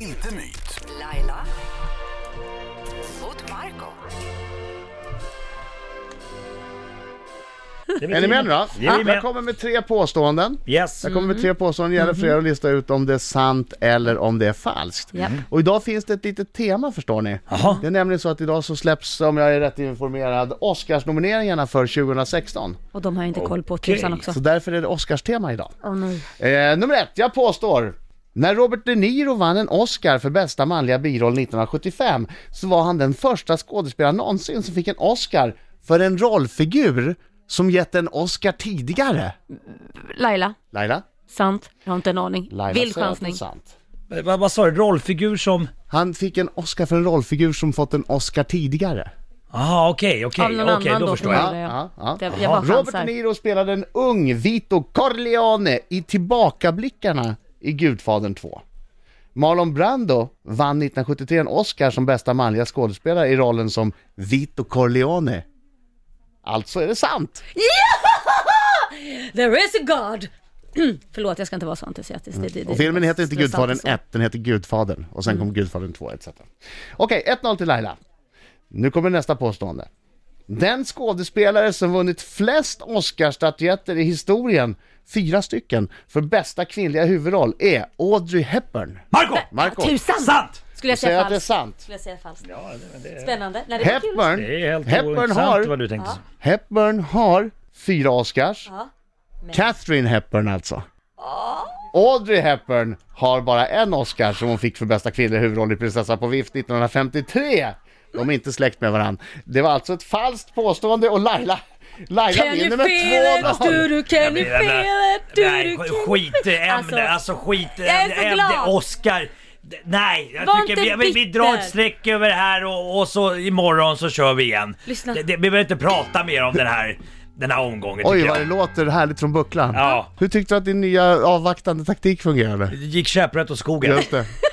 eller inte myt. Laila mot Marco. Är ni med nu då? Vi är Jag med. kommer med tre påståenden. Yes. Jag kommer med tre påståenden, det gäller för er att lista ut om det är sant eller om det är falskt. Japp. Och idag finns det ett litet tema förstår ni. Jaha. Det är nämligen så att idag så släpps, om jag är rätt informerad, Oscarsnomineringarna för 2016. Och de har jag inte koll på tusan också. Så därför är det Oscars-tema idag. Åh nej. Eh, nummer ett, jag påstår. När Robert De Niro vann en Oscar för bästa manliga biroll 1975 så var han den första skådespelaren någonsin som fick en Oscar för en rollfigur som gett en Oscar tidigare. Laila, Laila? sant? Jag har inte en aning. Laila Vild säger att det är chansning. sant. Vad, vad sa du? Rollfigur som... Han fick en Oscar för en rollfigur som fått en Oscar tidigare. Jaha, okej, okej, Av någon okej, annan då då förstår jag. jag. Ja, ja. Det- jag bara Robert chansar. De Niro spelade en ung Vito Corleone i Tillbakablickarna i Gudfadern 2. Marlon Brando vann 1973 en Oscar som bästa manliga skådespelare i rollen som Vito Corleone. Alltså är det sant! There is a God! Förlåt, jag ska inte vara så entusiastisk. Det, det, Och filmen heter inte Gudfadern så. 1, den heter Gudfadern. Och sen kom Gudfadern 2 etc. Okej, 1-0 till Laila. Nu kommer nästa påstående. Den skådespelare som vunnit flest Oscarsstatyetter i historien, fyra stycken, för bästa kvinnliga huvudroll är Audrey Hepburn. Marco! Marco, Tusan! Sant! Skulle jag säga att det är falskt? sant. Skulle jag säga falskt? Spännande. Nej, det var kul. Hepburn, Det är helt Hepburn ointressant har, vad du tänkte. Hepburn har fyra Oscars. Ja. Catherine Hepburn alltså. Audrey Hepburn har bara en Oscar som hon fick för bästa kvinnliga huvudroll i Prinsessa på vift 1953. De är inte släkt med varandra. Det var alltså ett falskt påstående och Laila, Laila Can you vinner med feel it? 2-0. Du, du, can you Nej, feel it? Du, Nej, skit i ämne, Alltså, alltså, skit i jag är så ämne, glad. Oscar. Nej, jag Var tycker vi, vi, vi drar ett streck över det här och, och så imorgon så kör vi igen. Lyssna. Det, det, vi behöver inte prata mer om den här, den här omgången Oj vad det låter härligt från bucklan. Ja. Hur tyckte du att din nya avvaktande taktik fungerade? Det gick käpprätt åt skogen. Just det.